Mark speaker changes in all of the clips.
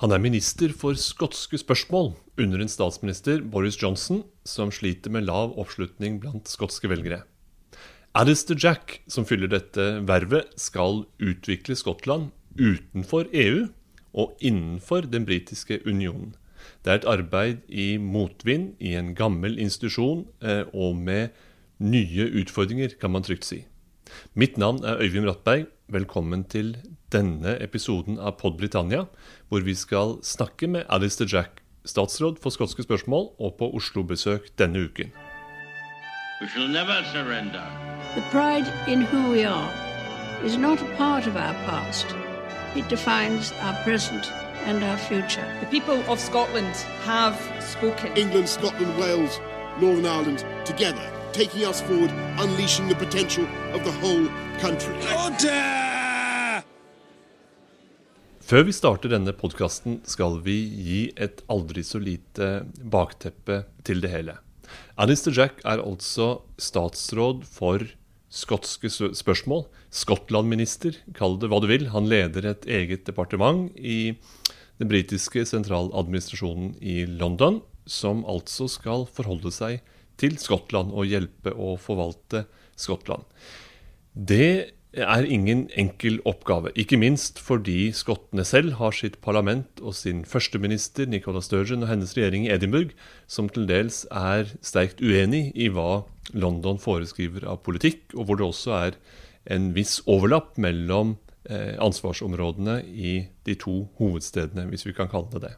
Speaker 1: Han er minister for skotske spørsmål under en statsminister, Boris Johnson, som sliter med lav oppslutning blant skotske velgere. Alistair Jack, som fyller dette vervet, skal utvikle Skottland utenfor EU og innenfor den britiske unionen. Det er et arbeid i motvind i en gammel institusjon eh, og med nye utfordringer, kan man trygt si. Mitt navn er Øyvind Brattberg. Velkommen til denne episoden av Pod Britannia, hvor vi skal snakke med Alistair Jack, statsråd for skotske spørsmål, og på Oslo-besøk denne uken.
Speaker 2: We shall never surrender.
Speaker 3: The pride in who we are is not a part of our past. It defines our present and our future.
Speaker 4: The people of Scotland have spoken.
Speaker 5: England, Scotland, Wales, Northern Ireland together, taking us forward, unleashing the potential of the whole country.
Speaker 1: Før vi starter denne podkasten, skal vi gi et aldri så lite bakteppe til det hele. Alistair Jack er altså statsråd for skotske spørsmål. Skottland-minister, kall det hva du vil. Han leder et eget departement i den britiske sentraladministrasjonen i London, som altså skal forholde seg til Skottland og hjelpe å forvalte Skottland. Det er ingen enkel oppgave, ikke minst fordi skottene selv har sitt parlament og sin førsteminister Nicola Sturgeon og hennes regjering i Edinburgh, som til dels er sterkt uenig i hva London foreskriver av politikk, og hvor det også er en viss overlapp mellom eh, ansvarsområdene i de to hovedstedene, hvis vi kan kalle det det.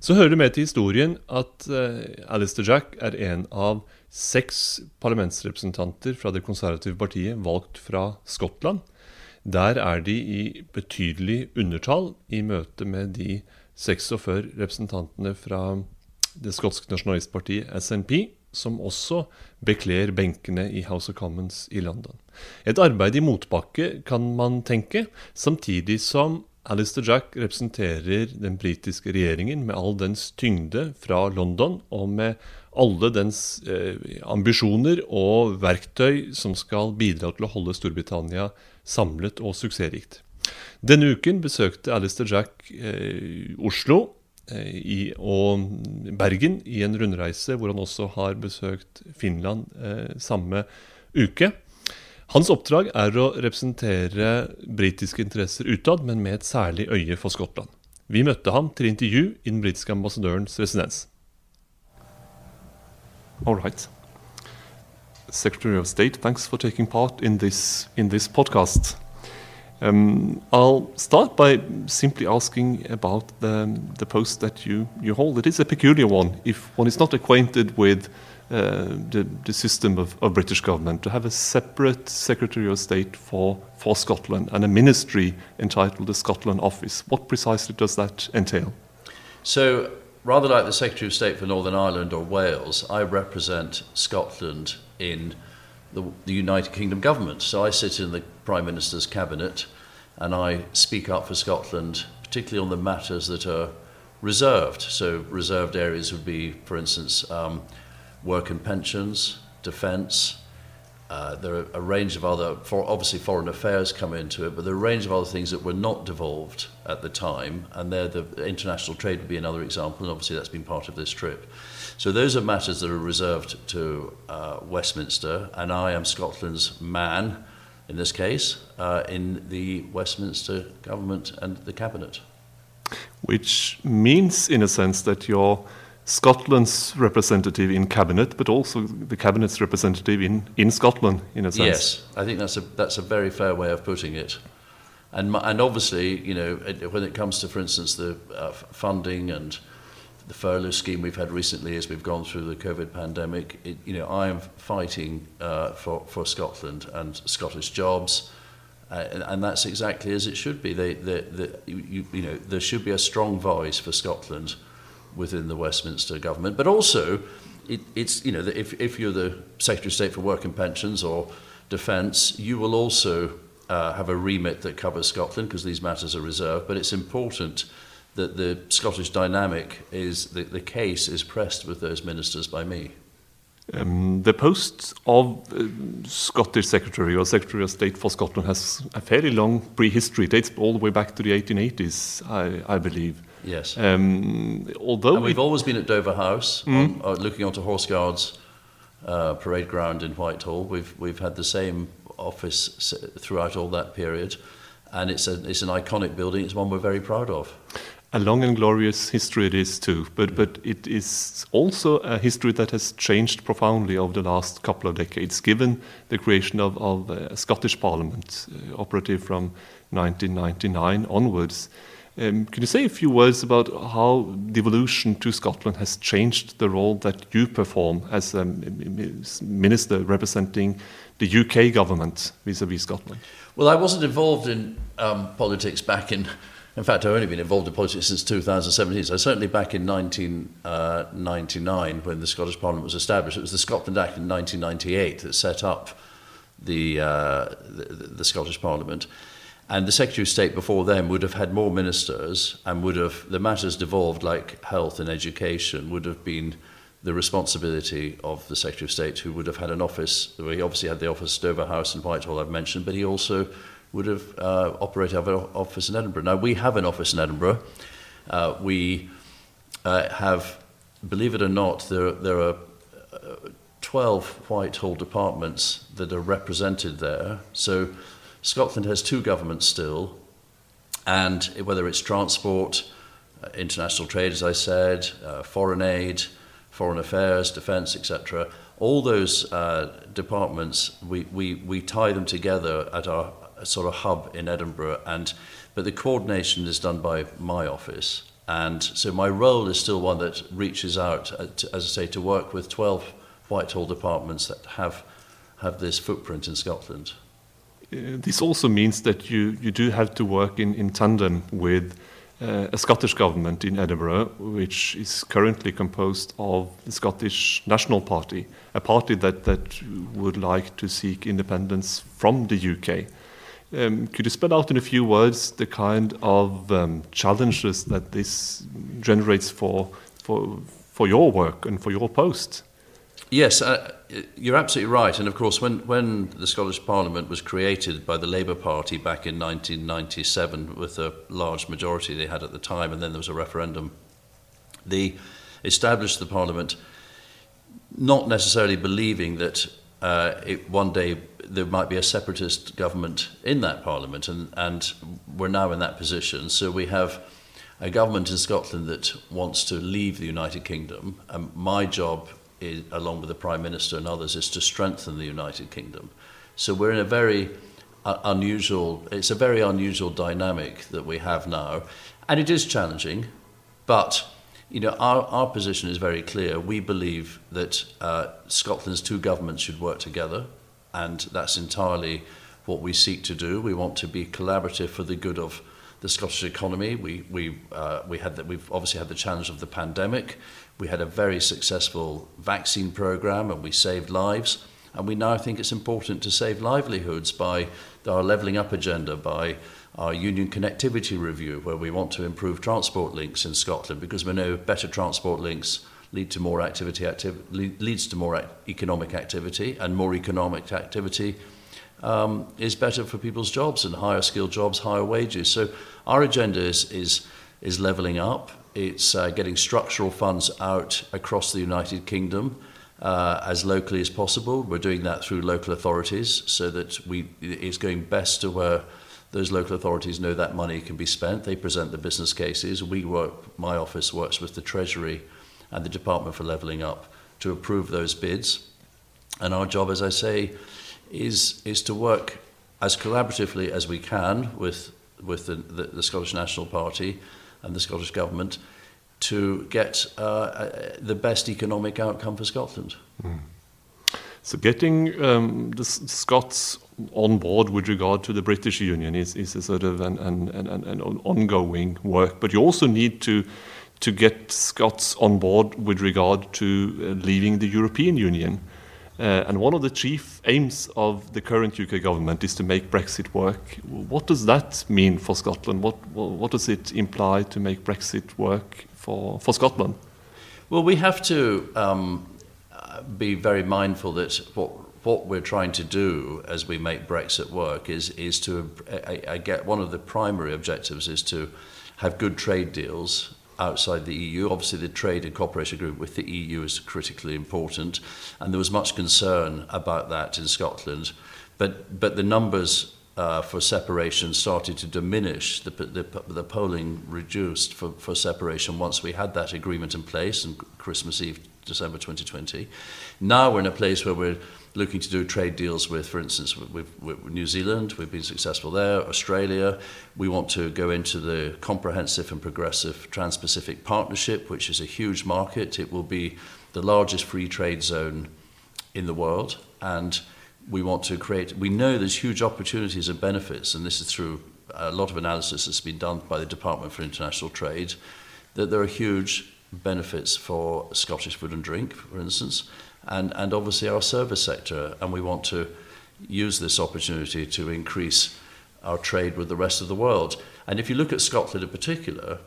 Speaker 1: Så hører det med til historien at uh, Alistair Jack er en av seks parlamentsrepresentanter fra det konservative partiet valgt fra Skottland. Der er de i betydelig undertall i møte med de 46 representantene fra det skotske nasjonalistpartiet SNP, som også bekler benkene i House of Commons i London. Et arbeid i motbakke, kan man tenke, samtidig som Alistair Jack representerer den britiske regjeringen med all dens tyngde fra London, og med alle dens eh, ambisjoner og verktøy som skal bidra til å holde Storbritannia samlet og suksessrikt. Denne uken besøkte Alistair Jack eh, Oslo eh, i, og Bergen i en rundreise hvor han også har besøkt Finland eh, samme uke. Hans oppdrag er å representere britiske interesser utad, men med et særlig øye for Skottland. Vi møtte ham til intervju i den britiske ambassadørens residens. All right. Secretary of State, thanks for taking part in this in this podcast. Um, I'll start by simply asking about the, the post that you, you hold. It is a peculiar one if one is not acquainted with the, the system of, of British government to have a separate Secretary of State for, for Scotland and a ministry entitled the Scotland Office. What precisely does that entail?
Speaker 6: So, rather like the Secretary of State for Northern Ireland or Wales, I represent Scotland in the, the United Kingdom government. So, I sit in the Prime Minister's cabinet and I speak up for Scotland, particularly on the matters that are reserved. So, reserved areas would be, for instance, um, work and pensions, defence. Uh, there are a range of other, for obviously foreign affairs come into it, but there are a range of other things that were not devolved at the time, and there the international trade would be another example, and obviously that's been part of this trip. So those are matters that are reserved to uh, Westminster, and I am Scotland's man, in this case, uh, in the Westminster government and the cabinet.
Speaker 1: Which means, in a sense, that you're Scotland's representative in cabinet, but also the cabinet's representative in, in Scotland, in a sense.
Speaker 6: Yes, I think that's a that's a very fair way of putting it. And and obviously, you know, when it comes to, for instance, the uh, funding and the furlough scheme we've had recently as we've gone through the COVID pandemic, it, you know, I am fighting uh, for for Scotland and Scottish jobs. Uh, and, and that's exactly as it should be. They, they, they, you, you know, there should be a strong voice for Scotland within the Westminster government, but also it, it's you know if, if you're the Secretary of State for Work and Pensions or Defence, you will also uh, have a remit that covers Scotland because these matters are reserved. But it's important that the Scottish dynamic is the, the case is pressed with those ministers by me.
Speaker 1: Um, the post of uh, Scottish Secretary or Secretary of State for Scotland has a fairly long prehistory. It dates all the way back to the 1880s, I, I believe.
Speaker 6: Yes.
Speaker 1: Um, although
Speaker 6: and we've
Speaker 1: it-
Speaker 6: always been at Dover House, on, uh, looking onto Horse Guards uh, parade ground in Whitehall. We've we've had the same office throughout all that period, and it's a it's an iconic building. It's one we're very proud of.
Speaker 1: A long and glorious history it is too, but but it is also a history that has changed profoundly over the last couple of decades, given the creation of, of a Scottish Parliament, uh, operative from 1999 onwards. Um, can you say a few words about how devolution to Scotland has changed the role that you perform as a minister representing the UK government vis-à-vis Scotland?
Speaker 6: Well, I wasn't involved in um, politics back in. In fact, I've only been involved in politics since 2017. So certainly back in 1999, when the Scottish Parliament was established, it was the Scotland Act in 1998 that set up the, uh, the, the Scottish Parliament. And the Secretary of State before then would have had more ministers and would have, the matters devolved like health and education would have been the responsibility of the Secretary of State, who would have had an office. He obviously had the office Dover House in Whitehall, I've mentioned, but he also would have uh, operated an office in Edinburgh. Now, we have an office in Edinburgh. Uh, we uh, have, believe it or not, there, there are uh, 12 Whitehall departments that are represented there. So Scotland has two governments still, and whether it's transport, uh, international trade, as I said, uh, foreign aid, foreign affairs, defence, etc., all those uh, departments, we, we, we tie them together at our sort of hub in Edinburgh, and but the coordination is done by my office. And so my role is still one that reaches out, uh, to, as I say, to work with 12 Whitehall departments that have, have this footprint in Scotland.
Speaker 1: Uh, this also means that you, you do have to work in, in tandem with uh, a Scottish government in Edinburgh, which is currently composed of the Scottish National Party, a party that, that would like to seek independence from the UK. Um, could you spell out in a few words the kind of um, challenges that this generates for, for, for your work and for your post?
Speaker 6: Yes, uh, you're absolutely right. And of course, when, when the Scottish Parliament was created by the Labour Party back in 1997 with a large majority they had at the time, and then there was a referendum, they established the Parliament not necessarily believing that uh, it, one day there might be a separatist government in that Parliament, and, and we're now in that position. So we have a government in Scotland that wants to leave the United Kingdom. And my job, is, along with the Prime Minister and others, is to strengthen the United Kingdom. So we're in a very uh, unusual, it's a very unusual dynamic that we have now. And it is challenging, but you know, our, our position is very clear. We believe that uh, Scotland's two governments should work together, and that's entirely what we seek to do. We want to be collaborative for the good of the Scottish economy. We, we, uh, we had that, we've obviously had the challenge of the pandemic. We had a very successful vaccine program, and we saved lives. And we now think it's important to save livelihoods by our levelling up agenda, by our union connectivity review, where we want to improve transport links in Scotland, because we know better transport links lead to more activity, activ- leads to more economic activity, and more economic activity um, is better for people's jobs and higher skilled jobs, higher wages. So our agenda is is, is levelling up. It's uh, getting structural funds out across the United Kingdom uh, as locally as possible. We're doing that through local authorities so that we it's going best to where those local authorities know that money can be spent. They present the business cases. We work. My office works with the Treasury and the Department for Levelling Up to approve those bids. And our job, as I say, is is to work as collaboratively as we can with with the, the, the Scottish National Party and the Scottish Government to get uh, the best economic outcome for Scotland.
Speaker 1: So getting um, the Scots on board with regard to the British Union is, is a sort of an, an, an an ongoing work, but you also need to to get Scots on board with regard to uh, leaving the European Union. Uh, and one of the chief aims of the current UK government is to make Brexit work. What does that mean for Scotland? What, what does it imply to make Brexit work for, for Scotland?
Speaker 6: Well, we have to. Um, be very mindful that what what we're trying to do as we make Brexit work is is to I, I get one of the primary objectives is to have good trade deals outside the EU. Obviously, the trade and cooperation agreement with the EU is critically important, and there was much concern about that in Scotland. But but the numbers uh, for separation started to diminish. The, the, the polling reduced for, for separation once we had that agreement in place on Christmas Eve, December 2020. Now we're in a place where we're looking to do trade deals with, for instance, with, with New Zealand. We've been successful there. Australia. We want to go into the comprehensive and progressive Trans-Pacific Partnership, which is a huge market. It will be the largest free trade zone in the world, and we want to create. We know there's huge opportunities and benefits, and this is through a lot of analysis that's been done by the Department for International Trade. That there are huge benefits for Scottish food and drink, for instance, and, and obviously our service sector. And we want to use this opportunity to increase our trade with the rest of the world. And if you look at Scotland in particular,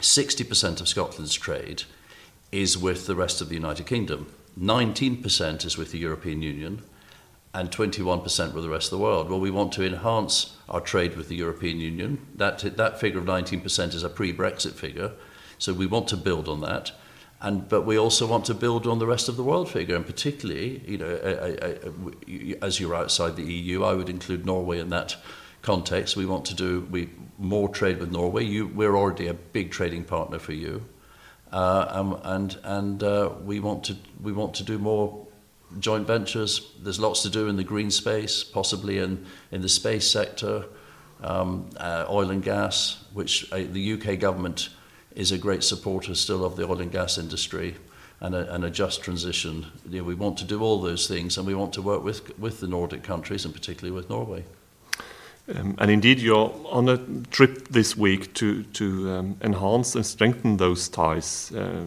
Speaker 6: 60% of Scotland's trade is with the rest of the United Kingdom. 19% is with the European Union and 21% with the rest of the world. Well, we want to enhance our trade with the European Union. That, that figure of 19% is a pre-Brexit figure, so we want to build on that. And, but we also want to build on the rest of the world figure, and particularly, you know, I, I, I, as you're outside the EU, I would include Norway in that context. We want to do we more trade with Norway. You, we're already a big trading partner for you, uh, um, and and uh, we want to we want to do more joint ventures. There's lots to do in the green space, possibly in in the space sector, um, uh, oil and gas, which uh, the UK government is a great supporter still of the oil and gas industry and a, and a just transition. You know, we want to do all those things and we want to work with, with the Nordic countries and particularly with Norway.
Speaker 1: Um, and indeed, you're on a trip this week to, to um, enhance and strengthen those ties uh,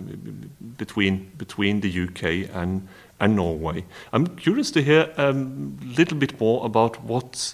Speaker 1: between, between the UK and, and Norway. I'm curious to hear a um, little bit more about what,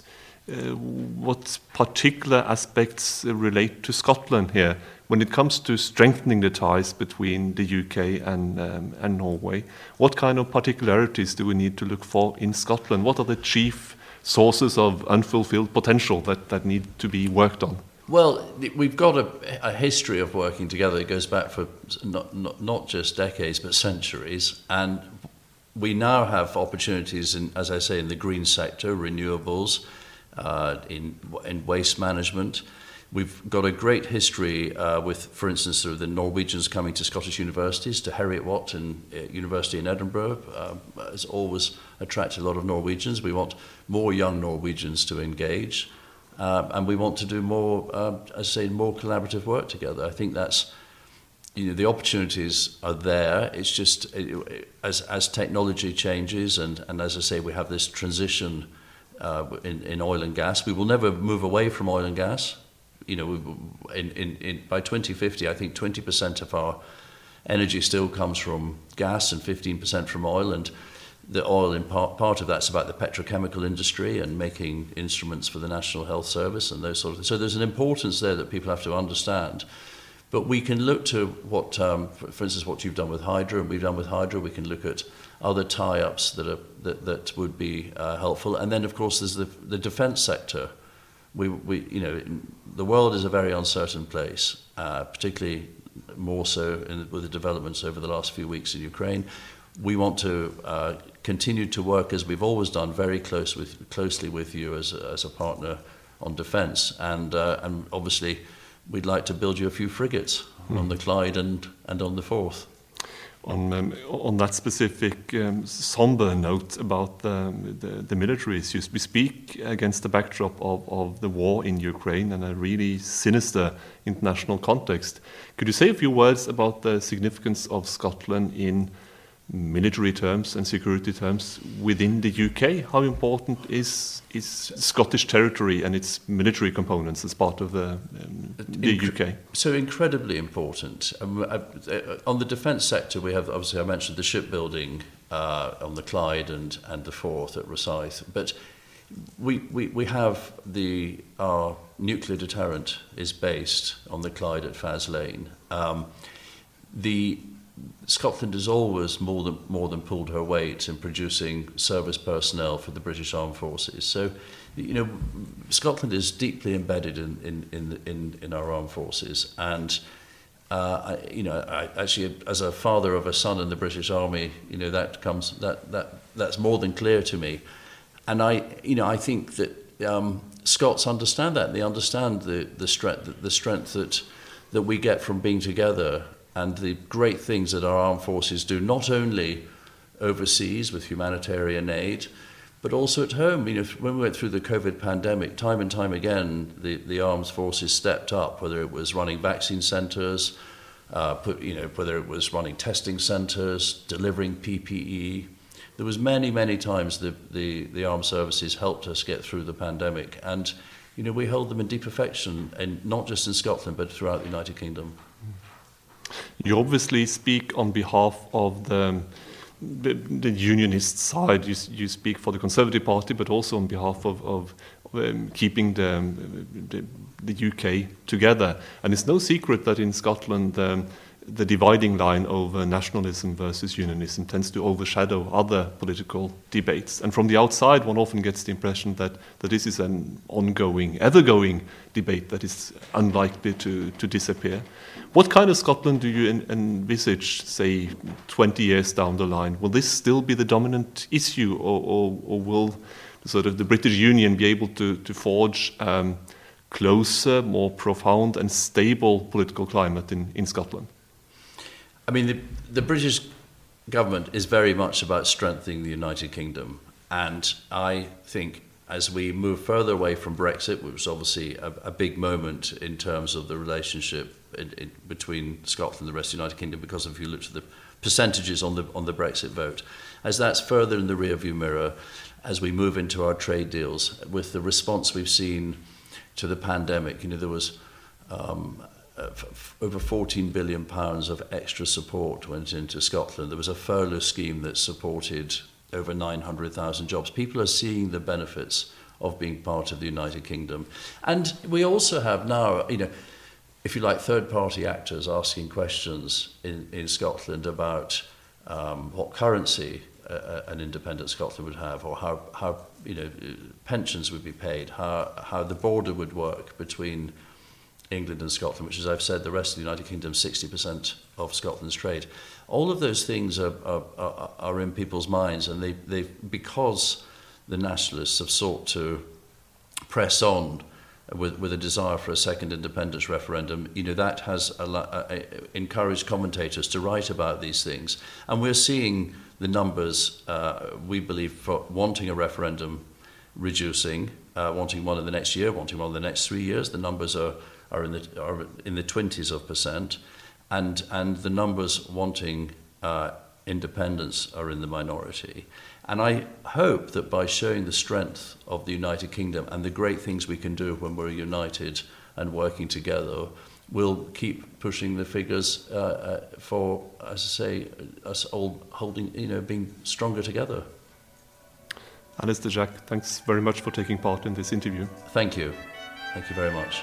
Speaker 1: uh, what particular aspects relate to Scotland here when it comes to strengthening the ties between the UK and, um, and Norway, what kind of particularities do we need to look for in Scotland? What are the chief sources of unfulfilled potential that, that need to be worked on?
Speaker 6: Well, we've got a, a history of working together. It goes back for not, not, not just decades, but centuries. And we now have opportunities, in, as I say, in the green sector, renewables, uh, in, in waste management. We've got a great history uh, with, for instance, sort of the Norwegians coming to Scottish universities, to Heriot Watt and uh, University in Edinburgh uh, has always attracted a lot of Norwegians. We want more young Norwegians to engage, uh, and we want to do more, uh, I say, more collaborative work together. I think that's, you know, the opportunities are there. It's just it, as as technology changes, and and as I say, we have this transition uh, in in oil and gas. We will never move away from oil and gas you know, in, in, in, by 2050, I think 20% of our energy still comes from gas and 15% from oil. And the oil, in part, part of that's about the petrochemical industry and making instruments for the National Health Service and those sort of things. So there's an importance there that people have to understand. But we can look to what, um, for, instance, what you've done with Hydra and we've done with Hydra. We can look at other tie-ups that are that, that would be uh, helpful. And then, of course, there's the the defence sector we, we, you know, the world is a very uncertain place, uh, particularly more so in, with the developments over the last few weeks in Ukraine. We want to uh, continue to work as we've always done, very close with, closely with you as a, as a partner on defence, and uh, and obviously we'd like to build you a few frigates mm. on the Clyde and and on the Forth
Speaker 1: on um, on that specific um, somber note about the, the, the, military issues. We speak against the backdrop of, of the war in Ukraine and a really sinister international context. Could you say a few words about the significance of Scotland in military terms and security terms within the UK? How important is is Scottish territory and its military components as part of the, um, the Incre UK?
Speaker 6: So incredibly important. Um, uh, uh, on the defence sector, we have obviously I mentioned the shipbuilding uh, on the Clyde and and the Forth at Rosyth, but we, we, we have the our nuclear deterrent is based on the Clyde at Faslane. Um, the Scotland has always more than more than pulled her weight in producing service personnel for the British Armed Forces. So, you know, Scotland is deeply embedded in in in in, our armed forces, and uh, I, you know, I, actually, as a father of a son in the British Army, you know, that comes that that that's more than clear to me, and I, you know, I think that um, Scots understand that. They understand the the strength the strength that that we get from being together and the great things that our armed forces do, not only overseas with humanitarian aid, but also at home. You know, when we went through the COVID pandemic, time and time again, the, the armed forces stepped up, whether it was running vaccine centres, uh, put, you know, whether it was running testing centres, delivering PPE. There was many, many times the, the, the armed services helped us get through the pandemic. And, you know, we hold them in deep affection, and not just in Scotland, but throughout the United Kingdom.
Speaker 1: You obviously speak on behalf of the, the, the unionist side. You, you speak for the Conservative Party, but also on behalf of, of um, keeping the, the, the, UK together. And it's no secret that in Scotland, um, the dividing line over nationalism versus unionism tends to overshadow other political debates. And from the outside, one often gets the impression that, that this is an ongoing, ever going debate that is unlikely to, to disappear. What kind of Scotland do you en envisage, say, 20 years down the line? Will this still be the dominant issue, or, or, or will sort of the British Union be able to, to forge um, closer, more profound, and stable political climate in, in Scotland?
Speaker 6: I mean, the, the British government is very much about strengthening the United Kingdom, and I think as we move further away from Brexit, which was obviously a, a big moment in terms of the relationship in, in, between Scotland and the rest of the United Kingdom because if you look at the percentages on the on the Brexit vote, as that's further in the rearview mirror, as we move into our trade deals, with the response we've seen to the pandemic, you know there was um, over 14 billion pounds of extra support went into Scotland. There was a furlough scheme that supported over 900,000 jobs. People are seeing the benefits of being part of the United Kingdom. And we also have now, you know, if you like, third party actors asking questions in, in Scotland about um, what currency uh, an independent Scotland would have, or how, how you know, pensions would be paid, how, how the border would work between England and Scotland, which, as I've said, the rest of the United Kingdom, 60% of Scotland's trade. All of those things are, are, are, in people's minds, and they, they, because the nationalists have sought to press on with, with a desire for a second independence referendum, you know, that has encouraged commentators to write about these things. And we're seeing the numbers, uh, we believe, for wanting a referendum reducing, uh, wanting one in the next year, wanting one in the next three years. The numbers are, are, in, the, are in the 20s of percent. And, and the numbers wanting uh, independence are in the minority. And I hope that by showing the strength of the United Kingdom and the great things we can do when we're united and working together, we'll keep pushing the figures uh, uh, for, as I say, us all holding, you know, being stronger together.
Speaker 1: Alister Jack, thanks very much for taking part in this interview.
Speaker 6: Thank you. Thank you very much.